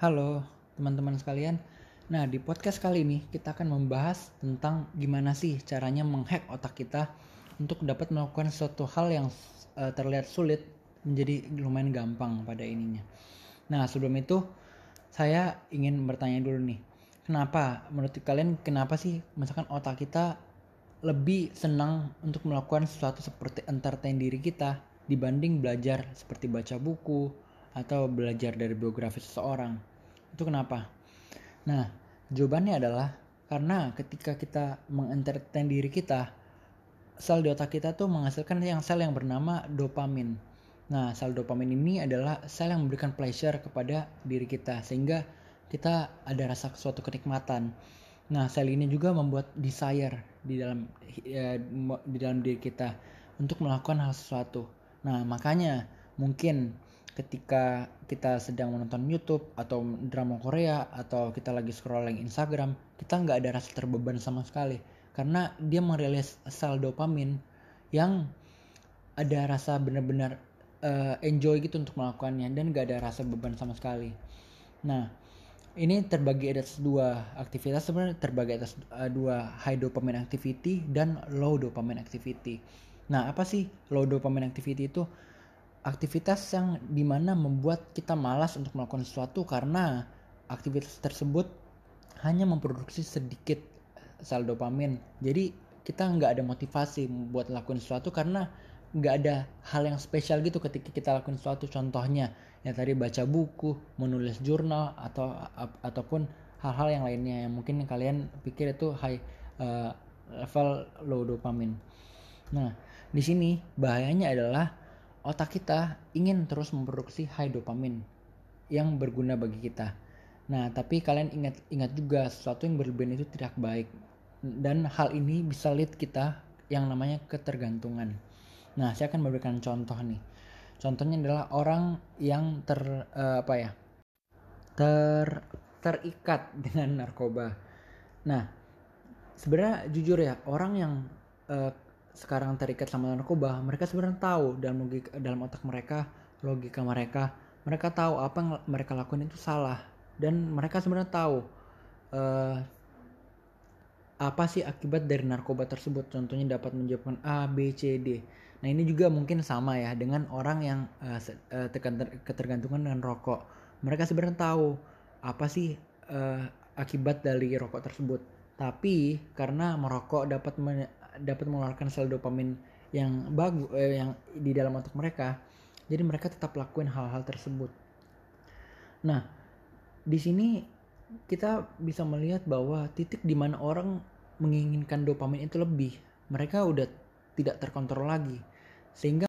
Halo teman-teman sekalian. Nah, di podcast kali ini kita akan membahas tentang gimana sih caranya menghack otak kita untuk dapat melakukan suatu hal yang uh, terlihat sulit menjadi lumayan gampang pada ininya. Nah, sebelum itu saya ingin bertanya dulu nih. Kenapa menurut kalian kenapa sih misalkan otak kita lebih senang untuk melakukan sesuatu seperti entertain diri kita dibanding belajar seperti baca buku atau belajar dari biografi seseorang? Itu kenapa? Nah, jawabannya adalah karena ketika kita mengentertain diri kita, sel di otak kita tuh menghasilkan yang sel yang bernama dopamin. Nah, sel dopamin ini adalah sel yang memberikan pleasure kepada diri kita sehingga kita ada rasa suatu kenikmatan. Nah, sel ini juga membuat desire di dalam ya, di dalam diri kita untuk melakukan hal sesuatu. Nah, makanya mungkin ketika kita sedang menonton YouTube atau drama Korea atau kita lagi scrolling Instagram, kita nggak ada rasa terbeban sama sekali karena dia merilis sel dopamin yang ada rasa benar-benar uh, enjoy gitu untuk melakukannya dan nggak ada rasa beban sama sekali. Nah, ini terbagi atas dua aktivitas sebenarnya terbagi atas uh, dua high dopamine activity dan low dopamine activity. Nah, apa sih low dopamine activity itu? Aktivitas yang di mana membuat kita malas untuk melakukan sesuatu karena aktivitas tersebut hanya memproduksi sedikit sel dopamin. Jadi kita nggak ada motivasi buat lakukan sesuatu karena nggak ada hal yang spesial gitu ketika kita lakukan sesuatu. Contohnya ya tadi baca buku menulis jurnal atau ataupun hal-hal yang lainnya yang mungkin kalian pikir itu high uh, level low dopamin. Nah di sini bahayanya adalah otak kita ingin terus memproduksi high dopamin yang berguna bagi kita. Nah, tapi kalian ingat ingat juga sesuatu yang berlebihan itu tidak baik dan hal ini bisa lead kita yang namanya ketergantungan. Nah, saya akan memberikan contoh nih. Contohnya adalah orang yang ter uh, apa ya? ter terikat dengan narkoba. Nah, sebenarnya jujur ya, orang yang uh, sekarang terikat sama narkoba, mereka sebenarnya tahu dalam logika dalam otak mereka, logika mereka, mereka tahu apa yang mereka lakukan itu salah dan mereka sebenarnya tahu uh, apa sih akibat dari narkoba tersebut. Contohnya dapat menjawabkan A, B, C, D. Nah ini juga mungkin sama ya dengan orang yang uh, ketergantungan dengan rokok. Mereka sebenarnya tahu apa sih uh, akibat dari rokok tersebut. Tapi karena merokok dapat dapat mengeluarkan sel dopamin yang bagus eh, yang di dalam otak mereka. Jadi mereka tetap lakuin hal-hal tersebut. Nah di sini kita bisa melihat bahwa titik di mana orang menginginkan dopamin itu lebih mereka udah tidak terkontrol lagi. Sehingga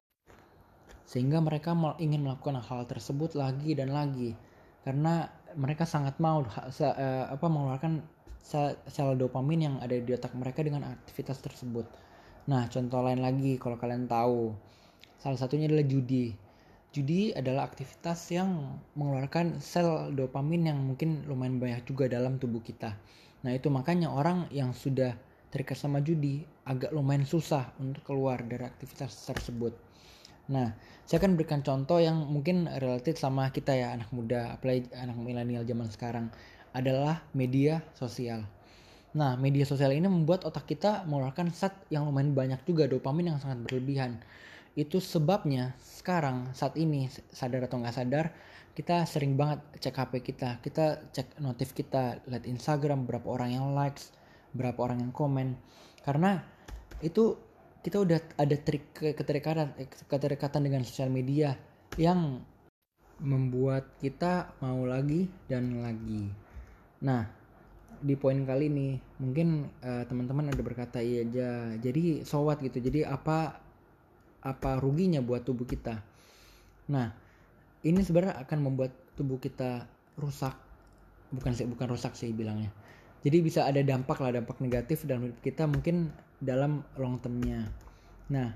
sehingga mereka ingin melakukan hal tersebut lagi dan lagi. Karena mereka sangat mau uh, apa mengeluarkan sel, dopamin yang ada di otak mereka dengan aktivitas tersebut. Nah, contoh lain lagi kalau kalian tahu, salah satunya adalah judi. Judi adalah aktivitas yang mengeluarkan sel dopamin yang mungkin lumayan banyak juga dalam tubuh kita. Nah, itu makanya orang yang sudah terikat sama judi agak lumayan susah untuk keluar dari aktivitas tersebut. Nah, saya akan berikan contoh yang mungkin relatif sama kita ya anak muda, apalagi anak milenial zaman sekarang adalah media sosial. Nah, media sosial ini membuat otak kita mengeluarkan zat yang lumayan banyak juga dopamin yang sangat berlebihan. Itu sebabnya sekarang saat ini sadar atau nggak sadar kita sering banget cek HP kita, kita cek notif kita, lihat Instagram berapa orang yang likes, berapa orang yang komen. Karena itu kita udah ada trik keterikatan keterikatan dengan sosial media yang membuat kita mau lagi dan lagi. Nah, di poin kali ini mungkin uh, teman-teman ada berkata iya aja. Jadi sowat gitu. Jadi apa apa ruginya buat tubuh kita? Nah, ini sebenarnya akan membuat tubuh kita rusak. Bukan sih bukan rusak sih bilangnya. Jadi bisa ada dampak lah dampak negatif dalam hidup kita mungkin dalam long termnya. Nah,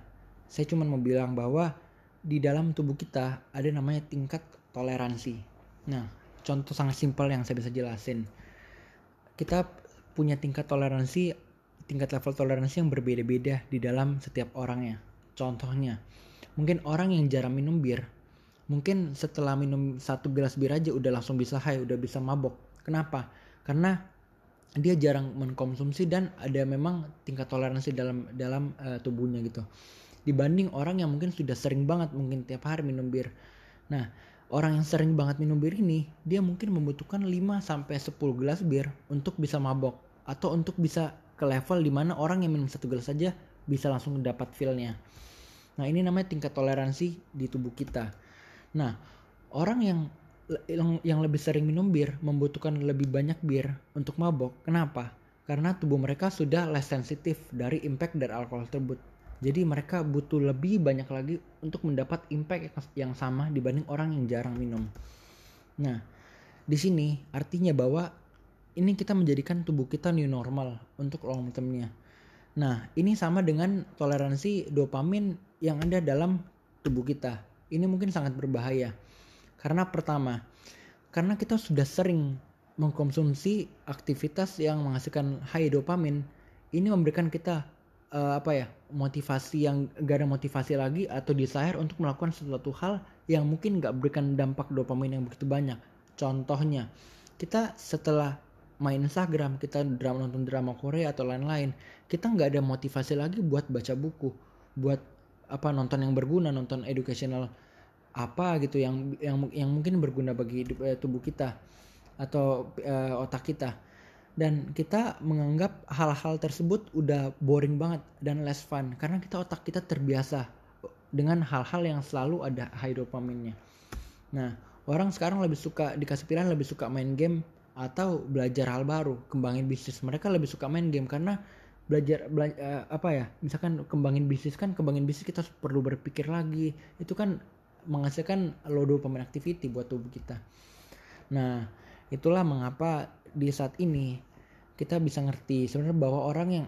saya cuma mau bilang bahwa di dalam tubuh kita ada namanya tingkat toleransi. Nah, contoh sangat simpel yang saya bisa jelasin. Kita punya tingkat toleransi, tingkat level toleransi yang berbeda-beda di dalam setiap orangnya. Contohnya, mungkin orang yang jarang minum bir, mungkin setelah minum satu gelas bir aja udah langsung bisa high udah bisa mabok kenapa karena dia jarang mengkonsumsi dan ada memang tingkat toleransi dalam dalam uh, tubuhnya gitu dibanding orang yang mungkin sudah sering banget mungkin tiap hari minum bir nah orang yang sering banget minum bir ini dia mungkin membutuhkan 5 sampai 10 gelas bir untuk bisa mabok atau untuk bisa ke level di mana orang yang minum satu gelas saja bisa langsung dapat feelnya nah ini namanya tingkat toleransi di tubuh kita Nah, orang yang yang, lebih sering minum bir membutuhkan lebih banyak bir untuk mabok. Kenapa? Karena tubuh mereka sudah less sensitif dari impact dari alkohol tersebut. Jadi mereka butuh lebih banyak lagi untuk mendapat impact yang sama dibanding orang yang jarang minum. Nah, di sini artinya bahwa ini kita menjadikan tubuh kita new normal untuk long termnya. Nah, ini sama dengan toleransi dopamin yang ada dalam tubuh kita ini mungkin sangat berbahaya. Karena pertama, karena kita sudah sering mengkonsumsi aktivitas yang menghasilkan high dopamin, ini memberikan kita uh, apa ya motivasi yang gak ada motivasi lagi atau desire untuk melakukan sesuatu hal yang mungkin gak berikan dampak dopamin yang begitu banyak. Contohnya, kita setelah main Instagram, kita drama nonton drama Korea atau lain-lain, kita nggak ada motivasi lagi buat baca buku, buat apa nonton yang berguna nonton educational apa gitu yang yang yang mungkin berguna bagi hidup, eh, tubuh kita atau eh, otak kita dan kita menganggap hal-hal tersebut udah boring banget dan less fun karena kita otak kita terbiasa dengan hal-hal yang selalu ada high dopaminnya. Nah, orang sekarang lebih suka dikasih pilihan lebih suka main game atau belajar hal baru, kembangin bisnis. Mereka lebih suka main game karena belajar belajar uh, apa ya misalkan kembangin bisnis kan kembangin bisnis kita perlu berpikir lagi itu kan menghasilkan low dopamine activity buat tubuh kita nah itulah mengapa di saat ini kita bisa ngerti sebenarnya bahwa orang yang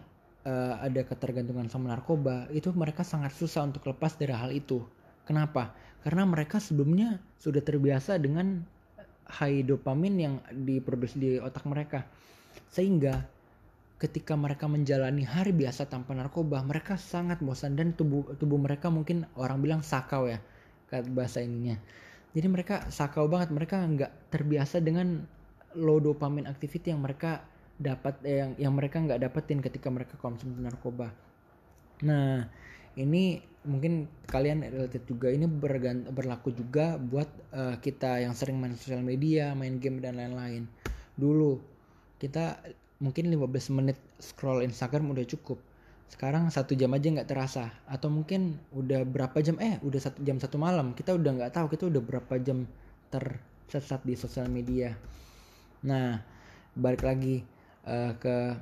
uh, ada ketergantungan sama narkoba itu mereka sangat susah untuk lepas dari hal itu. Kenapa? Karena mereka sebelumnya sudah terbiasa dengan high dopamin yang diproduksi di otak mereka. Sehingga ketika mereka menjalani hari biasa tanpa narkoba, mereka sangat bosan dan tubuh tubuh mereka mungkin orang bilang sakau ya, kata bahasa ininya. Jadi mereka sakau banget, mereka nggak terbiasa dengan low dopamine activity yang mereka dapat eh, yang yang mereka nggak dapetin ketika mereka konsumsi narkoba. Nah, ini mungkin kalian related juga. Ini berlaku juga buat uh, kita yang sering main sosial media, main game dan lain-lain. Dulu kita mungkin 15 menit scroll Instagram udah cukup. Sekarang satu jam aja nggak terasa. Atau mungkin udah berapa jam eh udah satu jam satu malam. Kita udah nggak tahu kita udah berapa jam tersesat di sosial media nah balik lagi uh, ke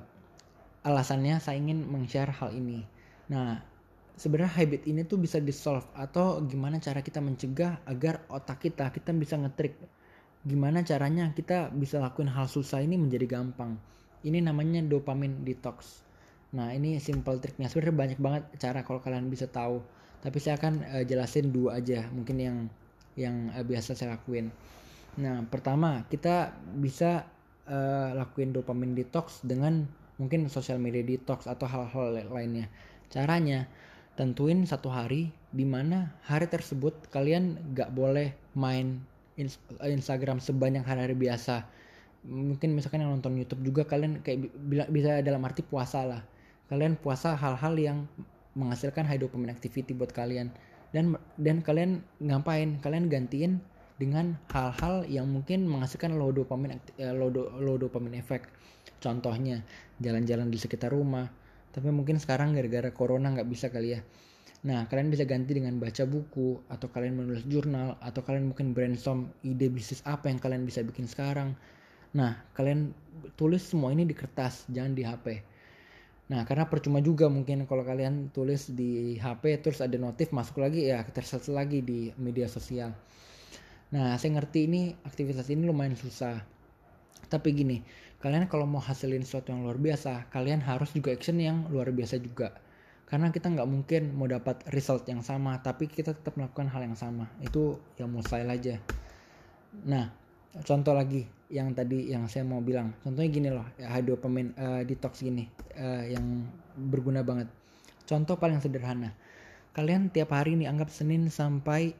alasannya saya ingin meng-share hal ini nah sebenarnya habit ini tuh bisa di solve atau gimana cara kita mencegah agar otak kita kita bisa ngetrik gimana caranya kita bisa lakuin hal susah ini menjadi gampang ini namanya dopamin detox. Nah ini simple triknya sebenarnya banyak banget cara kalau kalian bisa tahu. Tapi saya akan uh, jelasin dua aja mungkin yang yang uh, biasa saya lakuin. Nah pertama kita bisa uh, lakuin dopamin detox dengan mungkin social media detox atau hal-hal lainnya. Caranya tentuin satu hari di mana hari tersebut kalian gak boleh main Instagram sebanyak hari-hari biasa. Mungkin misalkan yang nonton YouTube juga kalian kayak bisa dalam arti puasa lah. Kalian puasa hal-hal yang menghasilkan high dopamine activity buat kalian. Dan dan kalian ngapain? Kalian gantiin dengan hal-hal yang mungkin menghasilkan low dopamine eh, low, do, low dopamine effect contohnya jalan-jalan di sekitar rumah tapi mungkin sekarang gara-gara corona nggak bisa kali ya Nah, kalian bisa ganti dengan baca buku, atau kalian menulis jurnal, atau kalian mungkin brainstorm ide bisnis apa yang kalian bisa bikin sekarang, Nah, kalian tulis semua ini di kertas, jangan di HP. Nah, karena percuma juga mungkin kalau kalian tulis di HP terus ada notif masuk lagi ya tersesat lagi di media sosial. Nah, saya ngerti ini aktivitas ini lumayan susah. Tapi gini, kalian kalau mau hasilin sesuatu yang luar biasa, kalian harus juga action yang luar biasa juga. Karena kita nggak mungkin mau dapat result yang sama, tapi kita tetap melakukan hal yang sama. Itu yang mau saya aja. Nah, contoh lagi yang tadi yang saya mau bilang contohnya gini loh ya pemain uh, detox gini uh, yang berguna banget contoh paling sederhana kalian tiap hari nih anggap Senin sampai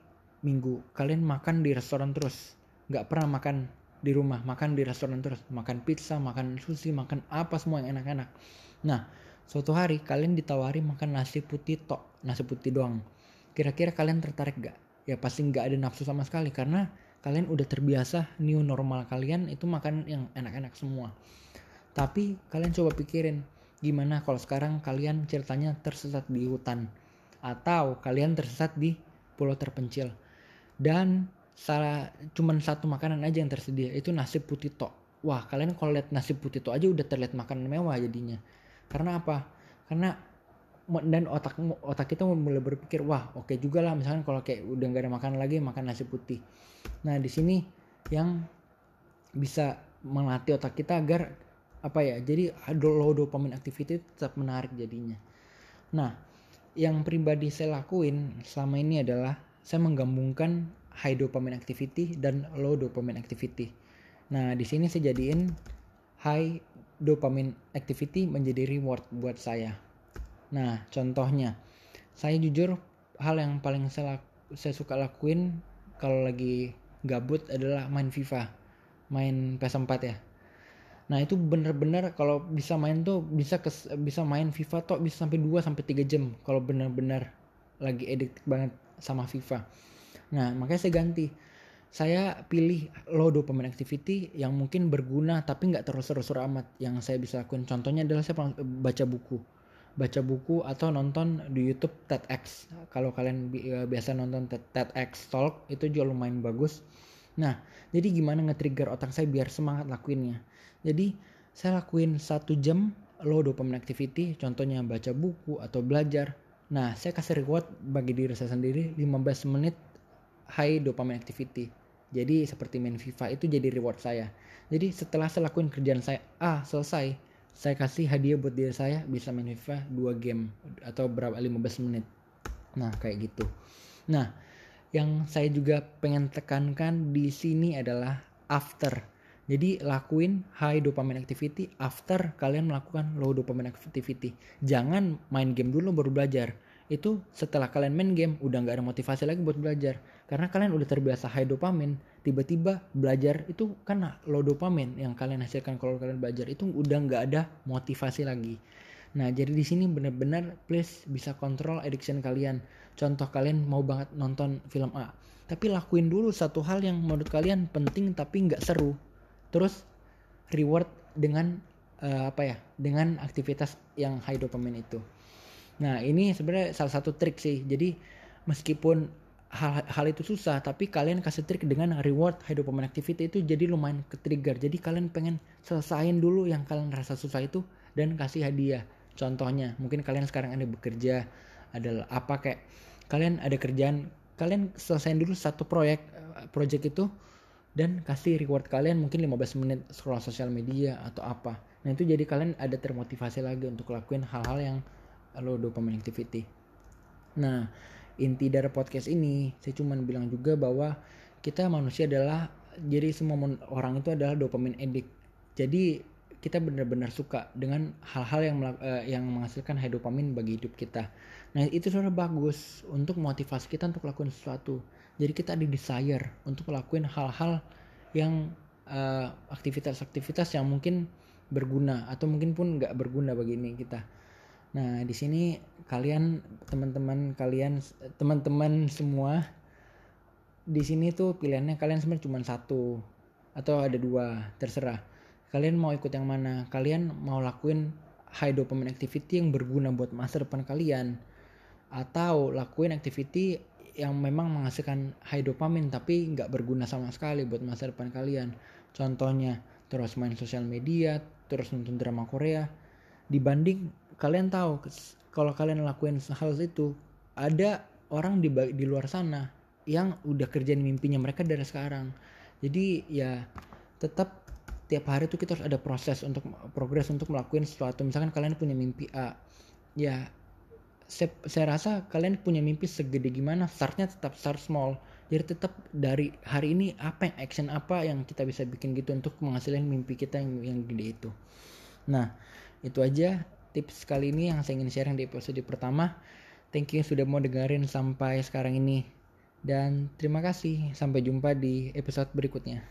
minggu kalian makan di restoran terus. Nggak pernah makan di rumah makan di restoran terus. Makan pizza makan sushi makan apa semua yang enak-enak. Nah suatu hari kalian ditawari makan nasi putih tok nasi putih doang. Kira-kira kalian tertarik gak ya pasti nggak ada nafsu sama sekali karena kalian udah terbiasa new normal kalian itu makan yang enak-enak semua. Tapi kalian coba pikirin gimana kalau sekarang kalian ceritanya tersesat di hutan? Atau kalian tersesat di pulau terpencil dan salah cuman satu makanan aja yang tersedia itu nasi putih tok wah kalian kalau lihat nasi putih tok aja udah terlihat makanan mewah jadinya. Karena apa? Karena dan otak otak kita mulai berpikir wah oke okay juga lah misalkan kalau kayak udah nggak ada makanan lagi makan nasi putih. Nah di sini yang bisa melatih otak kita agar apa ya jadi low dopamine activity tetap menarik jadinya. Nah yang pribadi saya lakuin selama ini adalah saya menggabungkan high dopamine activity dan low dopamine activity. Nah di sini saya jadiin high dopamine activity menjadi reward buat saya. Nah contohnya saya jujur hal yang paling saya, saya suka lakuin kalau lagi gabut adalah main FIFA main PS4 ya. Nah itu bener-bener kalau bisa main tuh bisa kes, bisa main FIFA tuh bisa sampai 2 sampai 3 jam kalau bener-bener lagi edit banget sama FIFA. Nah makanya saya ganti. Saya pilih low dopamine activity yang mungkin berguna tapi nggak terus terus amat. Yang saya bisa lakuin contohnya adalah saya baca buku, baca buku atau nonton di YouTube TEDx. Kalau kalian bi biasa nonton TEDx Talk itu juga lumayan bagus. Nah jadi gimana nge-trigger otak saya biar semangat lakuinnya jadi saya lakuin satu jam low dopamine activity, contohnya baca buku atau belajar. Nah, saya kasih reward bagi diri saya sendiri 15 menit high dopamine activity. Jadi seperti main FIFA itu jadi reward saya. Jadi setelah saya lakuin kerjaan saya, ah selesai, saya kasih hadiah buat diri saya bisa main FIFA 2 game atau berapa 15 menit. Nah, kayak gitu. Nah, yang saya juga pengen tekankan di sini adalah after jadi lakuin high dopamine activity after kalian melakukan low dopamine activity. Jangan main game dulu baru belajar. Itu setelah kalian main game udah nggak ada motivasi lagi buat belajar. Karena kalian udah terbiasa high dopamine, tiba-tiba belajar itu kan low dopamine yang kalian hasilkan kalau kalian belajar itu udah nggak ada motivasi lagi. Nah, jadi di sini benar-benar please bisa kontrol addiction kalian. Contoh kalian mau banget nonton film A, tapi lakuin dulu satu hal yang menurut kalian penting tapi nggak seru terus reward dengan uh, apa ya dengan aktivitas yang high dopamine itu. Nah ini sebenarnya salah satu trik sih. Jadi meskipun hal, hal itu susah tapi kalian kasih trik dengan reward high dopamine activity itu jadi lumayan ke trigger jadi kalian pengen selesain dulu yang kalian rasa susah itu dan kasih hadiah. Contohnya mungkin kalian sekarang ada bekerja adalah apa kayak kalian ada kerjaan kalian selesaiin dulu satu proyek eh, itu dan kasih reward kalian mungkin 15 menit scroll sosial media atau apa. Nah itu jadi kalian ada termotivasi lagi untuk lakuin hal-hal yang lo dopamine activity. Nah inti dari podcast ini saya cuma bilang juga bahwa kita manusia adalah jadi semua orang itu adalah dopamine addict. Jadi kita benar-benar suka dengan hal-hal yang uh, yang menghasilkan high dopamine bagi hidup kita. Nah itu sudah bagus untuk motivasi kita untuk lakukan sesuatu. Jadi kita ada desire untuk melakukan hal-hal yang uh, aktivitas-aktivitas yang mungkin berguna atau mungkin pun nggak berguna bagi ini kita. Nah di sini kalian teman-teman kalian teman-teman semua di sini tuh pilihannya kalian sebenarnya cuma satu atau ada dua terserah kalian mau ikut yang mana kalian mau lakuin high dopamine activity yang berguna buat masa depan kalian atau lakuin activity yang memang menghasilkan high dopamine tapi nggak berguna sama sekali buat masa depan kalian. Contohnya terus main sosial media, terus nonton drama Korea. Dibanding kalian tahu kalau kalian lakuin hal itu ada orang di di luar sana yang udah kerjain mimpinya mereka dari sekarang. Jadi ya tetap tiap hari tuh kita harus ada proses untuk progres untuk melakukan sesuatu. Misalkan kalian punya mimpi A, ya saya, saya rasa kalian punya mimpi segede gimana startnya tetap start small. Jadi tetap dari hari ini apa yang action apa yang kita bisa bikin gitu untuk menghasilkan mimpi kita yang yang gede itu. Nah itu aja tips kali ini yang saya ingin share di episode pertama. Thank you sudah mau dengerin sampai sekarang ini. Dan terima kasih, sampai jumpa di episode berikutnya.